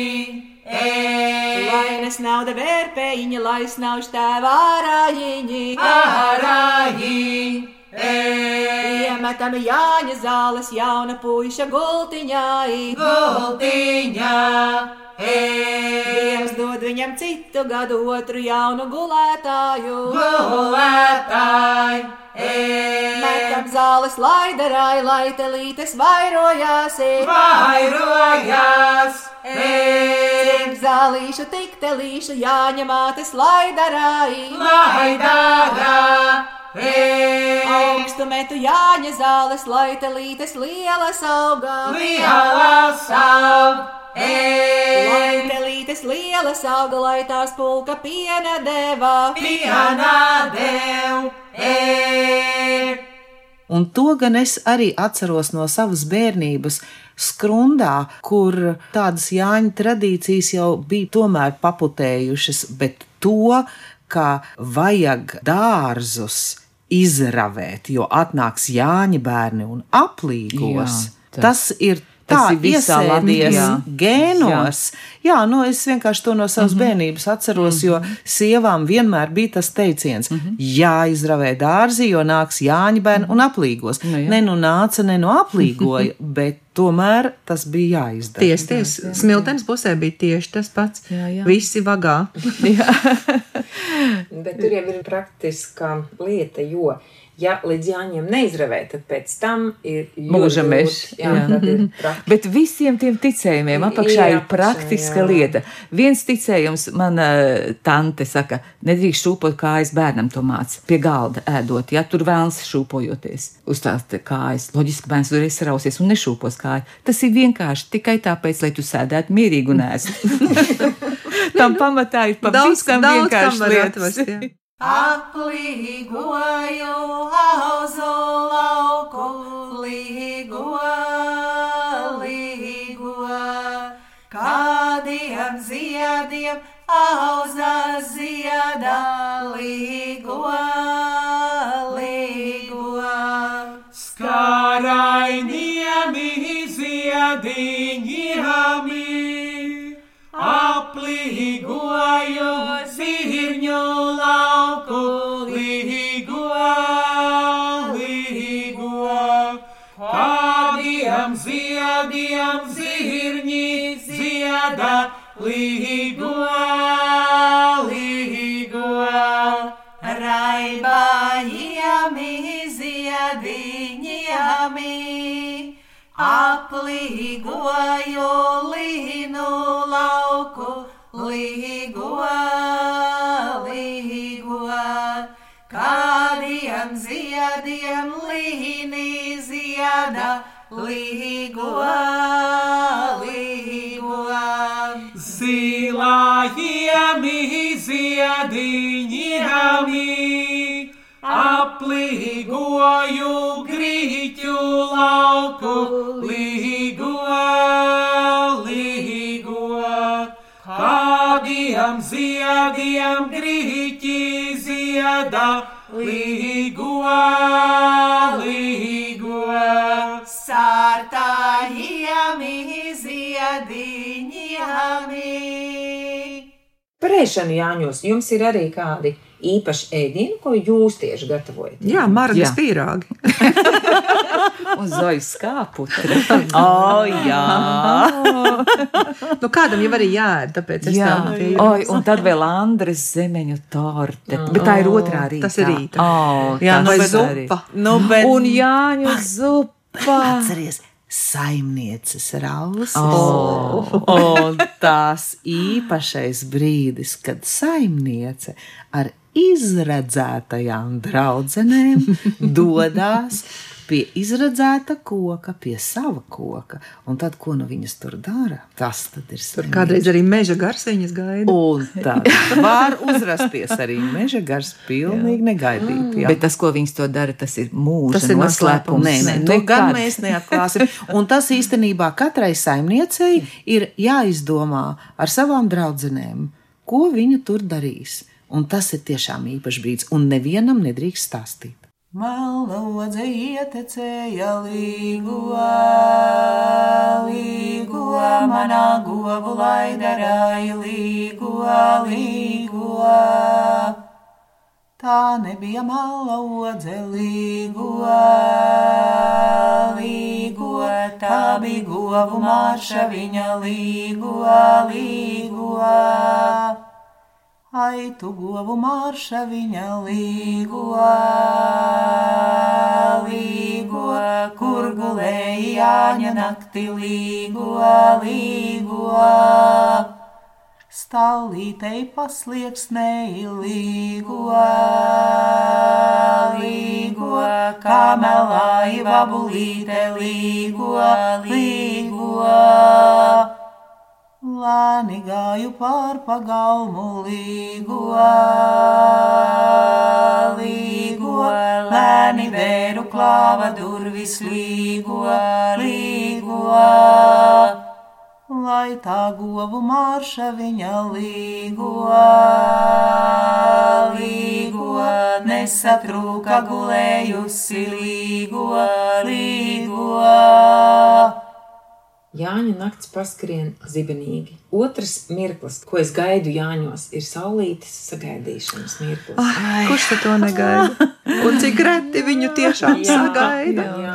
Lainas nauda vērpējiņa, lai snauž tēvā ārājiņi.
ārāji,
Iemetam Jāņa zāles jauna puiša gultiņai.
gultiņā,
Dievs dod viņam citu gadu, otru jaunu gulētāju.
gulētāji,
Metam zāles laidarai, lai telītes vairojās.
vairojās,
Cik zālīšu, tik telīšu, Jāņa mātes laidarai.
Laidarā,
Augstu metu Jāņa zāles, lai telītes lielas augā.
lielas aug,
Lai telītes lielas auga, lai tās pulka piena deva.
pienā dev,
Un to gan es arī atceros no savas bērnības. Skrundā, kur tādas Jāņa tradīcijas jau bija tomēr paputējušas, bet to, ka vajag dārzus izravēt, jo atnāks Jāņa bērni un aplīgos,
Jā, tas-
tas ir tā iesēdies gēnos. Jā. jā, nu es vienkārši to no savas mm -hmm. bērnības atceros, jo sievām vienmēr bija tas teiciens, mm -hmm. jāizravē dārzi, jo nāks Jāņa bērni un aplīgos.
Nu, jā.
ne nu nāca, ne nu aplīgoja, *laughs* bet tomēr tas bija jāizdara.
Tieši, tieši. Smiltenes pusē bija tieši tas pats.
Jā, jā.
Visi vagā. *laughs*
Bet tur jau ir praktiska lieta, jo, ja līdz jāņem neizravē, tad pēc tam ir
Mūža mežs,
Jā,
jā.
praktiski.
Bet visiem tiem ticējumiem apakšā
Ir
ir praktiska
jā.
lieta. Viens ticējums, mana tante saka, nedrīkst šūpot kājas bērnam to māc pie galda ēdot, ja tur vēlas šūpojoties uz tās kājas. Loģiski bērns tur izrausies un nešūpos kāju. Tas ir vienkārši tikai tāpēc, lai tu sēdētu mierīgi un ēstu. *laughs* Tam pamatā ir
Daudz,
pavisam
daudz kam
vienkārši lietas.
atvest.
Aplīgoju auzu lauku, līgo, līgo, kādiem ziediem auza ziedā, līgo, līgo.
Skarainiem iziediņiem, aplīgoju zirņu lauku, līgo, līgo. Kādiem ziediem zirņi zieda, līgo, līgo.
Raibājiem iziediņiem, aplīgoju līnu lauku, līgo, līgo. Kādiem ziediem līnī zieda, līgo, līgo.
Zilājiem iziediņiem, aplī
līgoju grīķu lauku, līgo, līgo. Kādiem ziediem grīķi ziedā, līgo, līgo.
Sārtājiem iziediņiem.
Parēšana Jāņos, jums ir arī kādi īpaši ēdieni, ko jūs tieši gatavojat?
Jā, margas pīrāgi. *laughs*
Un zojas kāputra. *laughs*
O, jā, *laughs*
Nu, kādam jau arī jāēd, tāpēc es
Jā,
tādu pie
Oi, un tad vēl Andres zemeņu torte. Bet tā ir otrā rīta.
tas ir rīta.
Oh,
jā nu, bet zupa. Nu, bet,
Un Jāņu zupa.
Atceries, saimnieces rausis.
Oh.
Un tās īpašais brīdis, kad saimniece ar izredzētajām draudzenēm *laughs* dodas pie izredzēta koka, pie sava koka. Un tad, ko nu viņas tur dara, tas tad ir
Tur kādreiz arī meža garsiņas gaida.
Un tad var uzrasties arī meža gars, pilnīgi negaidīti. jā.
Bet tas, ko viņas to dara, tas ir mūža
Tas ir
noslēpums.
Nē, nē, to gan mēs neatklāsim. Un tas īstenībā katrai saimniecei ir jāizdomā ar savām draudzenēm, ko viņa tur darīs. Un tas ir tiešām īpašs brīdis, un nevienam nedrīkst stāstīt.
Melodze ietecēja līgo, līgo, manā govu laidarāja līgo, līgo. Tā nebija melodze līgo, līgo, tā bija govu marša viņa līgo, līgo. Ai, tu govu marša viņa līgo, līgo, kur gulēja Jāņa nakti līgo, līgo. Stāvītei paslieksnēji līgo, līgo, kā melāja babulīte līgo, līgo. Lēni gāju pār pagalmu līgo, līgo, lēni vēru klāva durvis līgo, līgo. Lai tā govu marša viņa līgo, līgo, nesatrūka gulējusi līgo, līgo.
Jāņa naktis paskrien zibenīgi. Otrs mirklis, ko es gaidu Jāņos, ir saulītes sagaidīšanas mirklis.
Ai, kurš to negaida? Un cik reti viņu tiešām sagaida?
jā.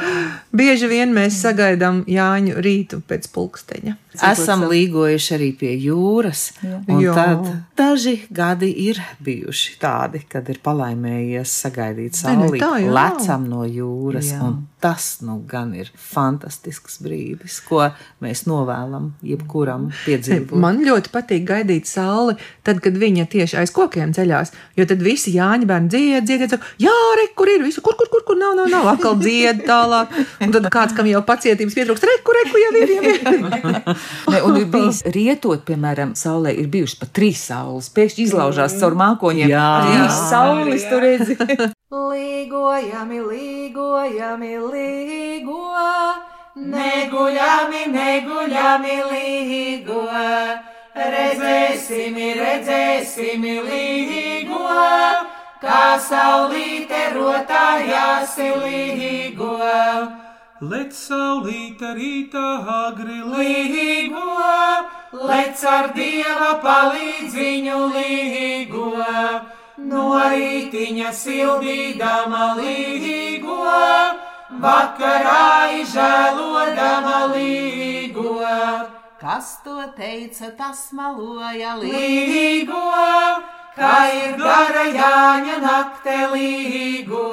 Bieži vien mēs sagaidām Jāņu rītu pēc pulksteņa.
Esam līgojuši arī pie jūras, un
Jā.
tad daži gadi ir bijuši tādi, kad ir palaimējies sagaidīt saulīti, lecam no jūras,
Jā.
un tas nu gan ir fantastisks brīdis, ko mēs novēlam jebkuram piedzīvot.
Man ļoti patīk gaidīt sauli, tad, kad viņa tieši aiz kokiem ceļās. Jo tad visi Jāņa bērni dzied, dzied, dzied, jā, re, kur ir visu, kur, kur, kur, kur nav, nav, nav, atkal dzied tālāk. Un tad kāds, kam jau pacietības pietrūkst, re, kur, re, kur jau ir, jau ir.
Ne, un ir bijis rietot, piemēram, saulē ir bijušas pat trīs saules. Pēkšņi izlaužās caur mākoņiem.
Jā.
trīs saules tur redzi. *laughs*
Līgojami, līgojami, līgo, neguļami, neguļami, līgo, redzēsim, redzēsim, līgo, kā saulīte rotājās, līgo,
Lec saulīte rītā agri
līgo, lec ar dieva palīdziņu līgo, no rītiņa sildīdama līgo, vakarā izžēlodama līgo. Kas to teica, tas maloja līgo, kā ir gara Jāņa nakte līgo.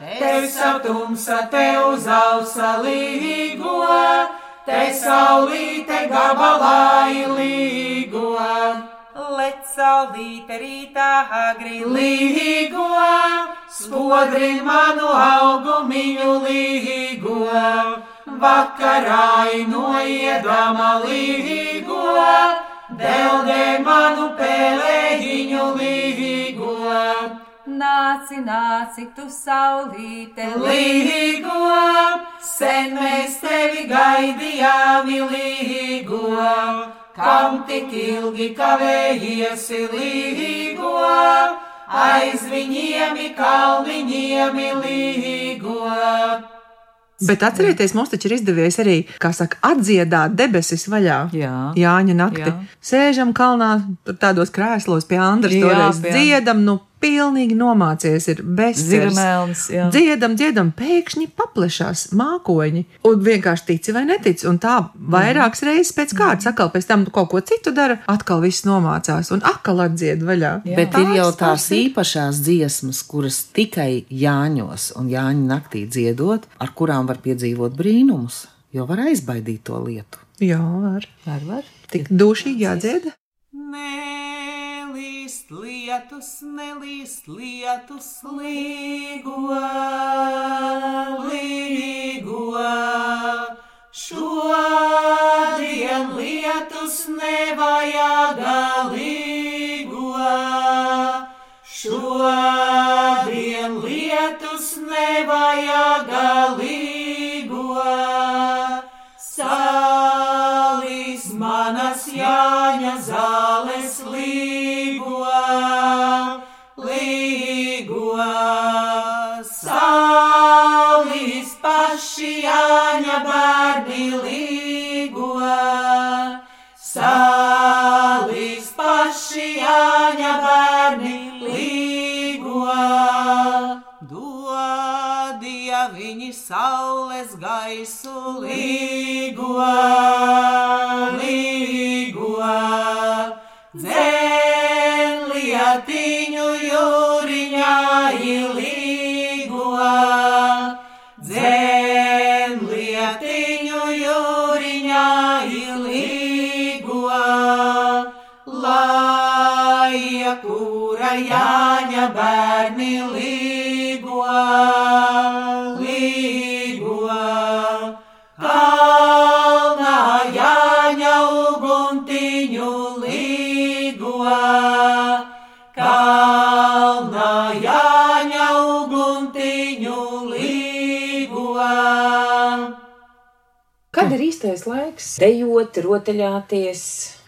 Te satumsa, te uzausa līgo, te saulīte gabalā līgo. Lec saulīte rītā agri līgo, spodri manu augumiņu līgo. Vakarā noiedama līgo, deldē manu pēlējiņu līgo. Nā
nāci, nāci, tu saulīte.
Līgo, sen mēs tevi gaidījām, līgo, kam tik ilgi kavējies, līgo, aiz viņiem, kalniņiem, līgo.
Bet atcerieties, mums taču ir izdevies arī, kā saka, atdziedāt debesis vaļā.
Jā.
Jāņa nakti.
Jā.
Sēžam kalnā, tādos krēslos pie Andras, toreiz dziedam, nu pilnīgi nomācies ir bezcerīgs.
Jā.
Dziedam, dziedam, pēkšņi paplešās mākoņi. Un vienkārši tici vai netici. Un tā vairākas reizes pēc kārtas, atkal pēc tam kaut ko citu dara, atkal viss nomācās un atkal atdzied vaļā.
Bet ir jau tās īpašās dziesmas, kuras tikai Jāņos un Jāņa naktī dziedot, ar kurām var piedzīvot brīnumus, jo var aizbaidīt to lietu.
Jā, var.
Var, var.
Tik dušīgi jādzied.
Nelīst lietus, nelīst lietus, līgo, līgo. Šodien lietus nevajag līgo. Šodien lietus nevajag līgo. Sālis manas jāņa viņi saules gaisu līgo,
īstais laiks dejot, rotaļāties?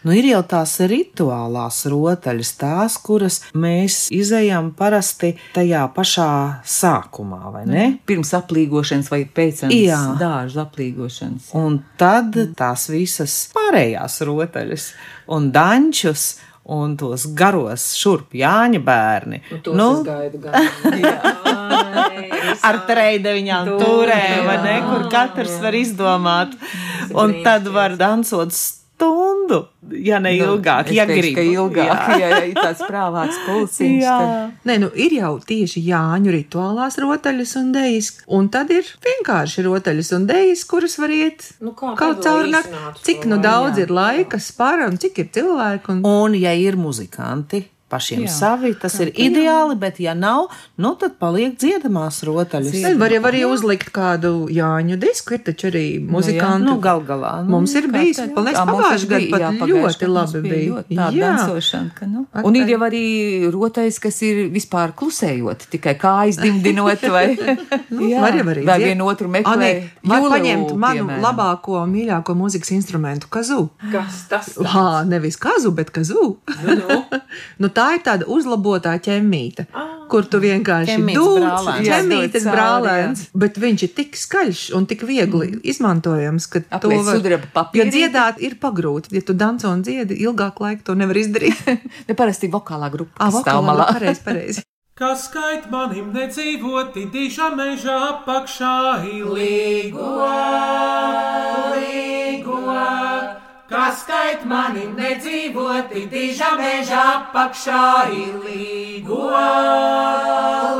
Nu, ir jau tās rituālās rotaļas, tās, kuras mēs izējām parasti tajā pašā sākumā, vai ne?
Pirms aplīgošanas vai pēc tam dārza aplīgošanas.
Un tad tās visas pārējās rotaļas un dančus un tos garos šurp Jāņa bērni.
Nu, tos nu, es gaidu gan. *laughs*
ar treideviņām turēm, vai ne, kur katrs var izdomāt. Un tad var dansot stundu, ja ne ilgāk,
Nu,
ja grib.
ka ilgāk, ja, *laughs* ja ir tāds prāvāks pulciņš.
Jā.
tad-
Nē, nu ir jau tieši Jāņu rituālās rotaļas un dēļas, un tad ir vienkārši rotaļas un dēļas, kuras var iet
Nu, kā
kaut caur nakti. Cik nu daudz
jā,
ir laika, spara un cik ir cilvēku. Un...
Un, ja ir muzikanti, pašiem
Jā.
Jā, savi, tas ir ideāli, bet, ja nav, nu tad paliek dziedamās rotaļas.
Tad var jau arī uzlikt kādu Jāņu disku, ir taču arī muzikanti.
Nu, gal galā. Nu,
Mums ir bijis, man liekas,
Jā, arī
gadā pat
jā,
ļoti labi bija.
Ļoti tāda
Jā.
dansošana, ka, nu.
Ak,
Un ir jau arī rotais, kas ir vispār klusējot, tikai kājas dimdinot vai, *laughs* *laughs* jā,
var jau arī
vai vienu otru meklēt.
Var paņemt manu labāko, mīļāko mūzikas instrumentu, kazu.
Kas tas?
Hā, nevis kazu, bet kazu.
Nu, nu. *laughs*
nu, tā ir tāda uzlabotā ķemmīte, kur tu vienkārši
Ķemmītes
dūc,
brālēns.
Bet viņš ir tik skaļš un tik viegli izmantojams, ka to
Apliec sudraba
Jo dziedāt ir pagrūti, ja tu danco un dziedi, ilgāk laika to nevar izdarīt. *laughs*
Ne parasti vokālā grupa,
Ā,
kas stāv
vokalā,
malā.
pareizi, pareizi. *laughs*
Kas skait manim nedzīvoti diža meža apakšā
Līgo, līgo, kas skait mani nedzīvoti, diža meža apakšā ilīgo,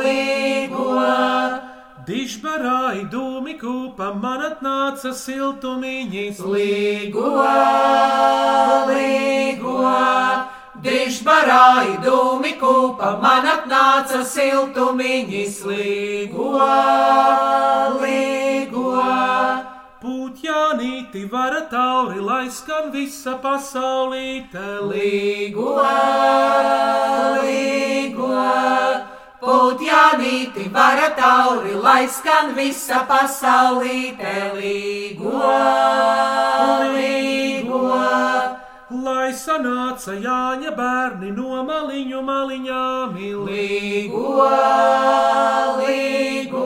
līgo.
Dižbarāji dūmi kūpa man atnāca siltumiņas
Līgo, līgo, dižbarāji dūmi kūpa, man atnāca siltumiņas līgo, līgo.
Pūtjānīti vara tauri, lai skan visa pasaulīte.
Līgo, līgo, Būt Jānīti vara tauri, lai skan visa pasaulīte līgo, līgo.
Lai sanāca Jāņa bērni no maliņu maliņām,
Līgo, līgo,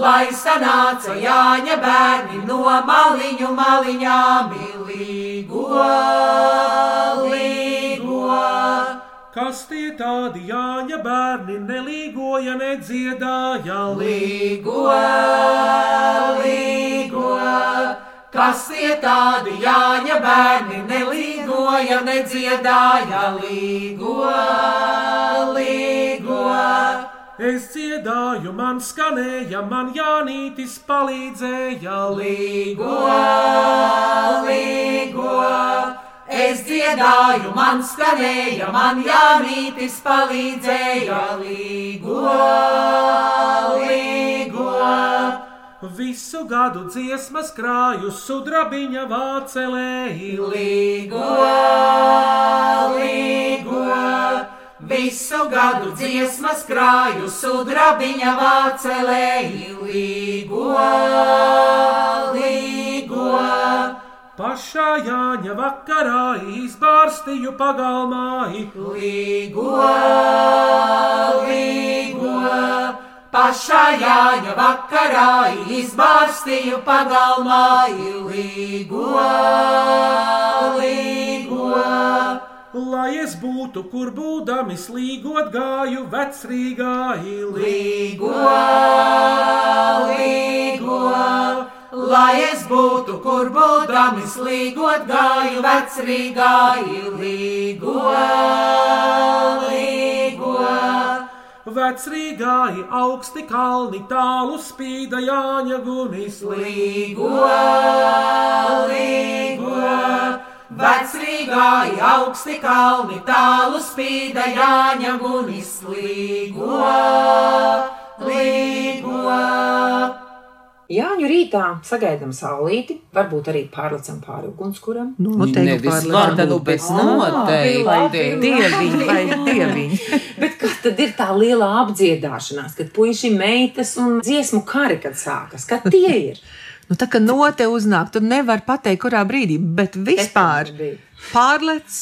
lai sanāca Jāņa bērni no maliņu maliņām, līgo, līgo.
kas tie tādi Jāņa bērni nelīgoja, nedziedāja
Līgo, līgo, kas tie tādi Jāņa bērni nelīgoja, nedziedāja, līgo, līgo.
Es dziedāju, man skanēja, man Jānītis palīdzēja
Līgo, līgo, es dziedāju, man skanēja, man Jānītis palīdzēja, līgo, līgo.
Visu gadu dziesmas krāju sudrabiņa vācelēji.
Līgo, līgo, visu gadu dziesmas krāju sudrabiņa vācelēji, līgo, līgo.
Pašā Jāņa vakarā izbārstīju pagalmā.
Līgo, līgo, pašā Jāņa vakarā izbārstīju pagalmā, līgo, līgo.
Lai es būtu, kur būdami slīgot gāju vecrīgā ilī.
Līgo, līgo, lai es būtu, kur būdami slīgot gāju vecrīgā, līgo.
Vecrīgā augsti kalni tālu spīda Jāņa gunis.
Līgo, līgo, vecrīgā augsti kalni tālu spīda Jāņa gunis. Līgo, līgo.
Jāņu rītā sagaidām saulīti, varbūt arī pārlecam pāri ugunskuram.
Noteikti
Nevis
pārliecam.
vārda, nu, bet noteikti. Dieviņi vai *laughs* dieviņi.
Bet kas tad ir tā lielā apdziedāšanās, kad puiši meitas un dziesmu kari, kad sākas? Kad tie ir?
Nu, tā kā note uznāk, tu nevari pateikt, kurā brīdī, bet vispār pārlec,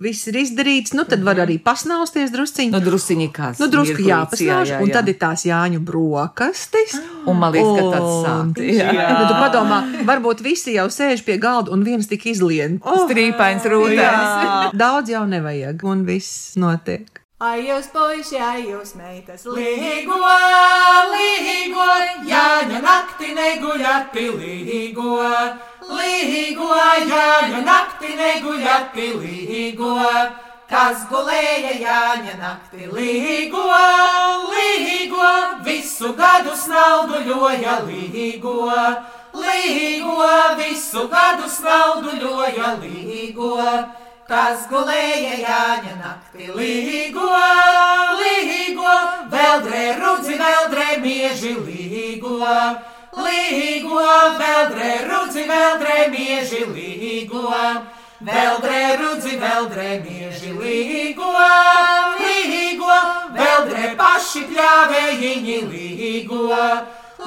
viss ir izdarīts, nu tad var arī pasnausties drusciņi.
Nu, drusciņi kāds.
Nu, drusku
mirklīts,
jāpasnāž, un tad ir tās Jāņu brokastis.
Un man liekas, ka
Un-
sāpīgi. *laughs*
Jā, nu, tu padomā, varbūt visi jau sēž pie galda un viens tik izlien. Oh,
Strīpains rūtājs.
daudz jau nevajag, un viss notiek.
Ai, jūs puiši, ai, jūs meitas, līgo, līgo, Jāņa nakti neguļati, līgo, līgo, Jāņa nakti neguļati, līgo, kas gulēja Jāņa nakti, līgo, līgo, visu gadu snauduļoja, līgo, līgo, visu gadu snauduļoja, līgo. Kas gulēja Jāņa naktī, līgo, līgo, veldrē rudzi, veldrē mieži, līgo, līgo, veldrē rudzi, veldrē mieži, līgo, veldrē rudzi, veldrē mieži, līgo, līgo, veldrē paši pļāvējiņi, līgo,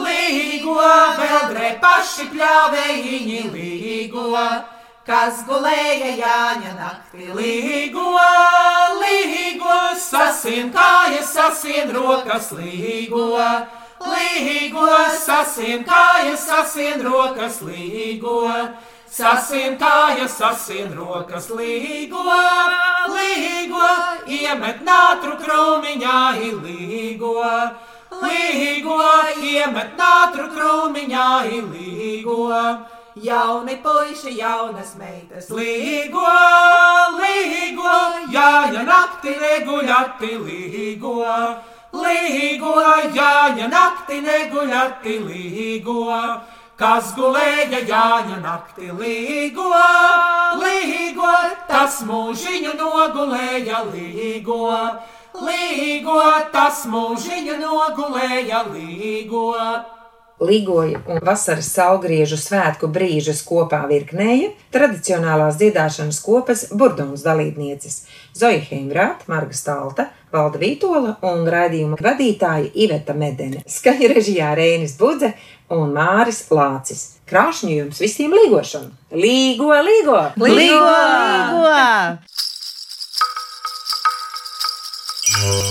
līgo, veldrē paši pļāvējiņi, līgo. Kas gulēja Jāņa naktī, līgo, līgo, sasien kājas, sasien rokas, līgo, līgo, sasien kājas, sasien rokas, līgo, sasien kājas, sasien rokas, līgo, līgo, iemet nātru krūmiņā, līgo, līgo, iemet nātru krūmiņā, līgo. Jauni puiši, jaunas meitas, līgo, līgo, jāņa nakti neguļati, līgo, līgo, jāņa nakti neguļati, līgo, kas gulēja jāņa nakti, līgo, līgo, tas mūžiņu nogulēja, līgo, līgo, tas mūžiņu nogulēja, līgo
ligoja un vasaras saulgriežu svētku brīžus kopā virknēja tradicionālās dziedāšanas kopas burdunas dalībnieces Zoja Heimrāta, Marga Stalta, Valda Vītola un raidījuma vadītāja Iveta Medene, skaņa režijā Rēnis Budze un Māris Lācis. Krāšņu jums visiem līgošanu! Līgo, līgo! Līgo!
līgo! līgo!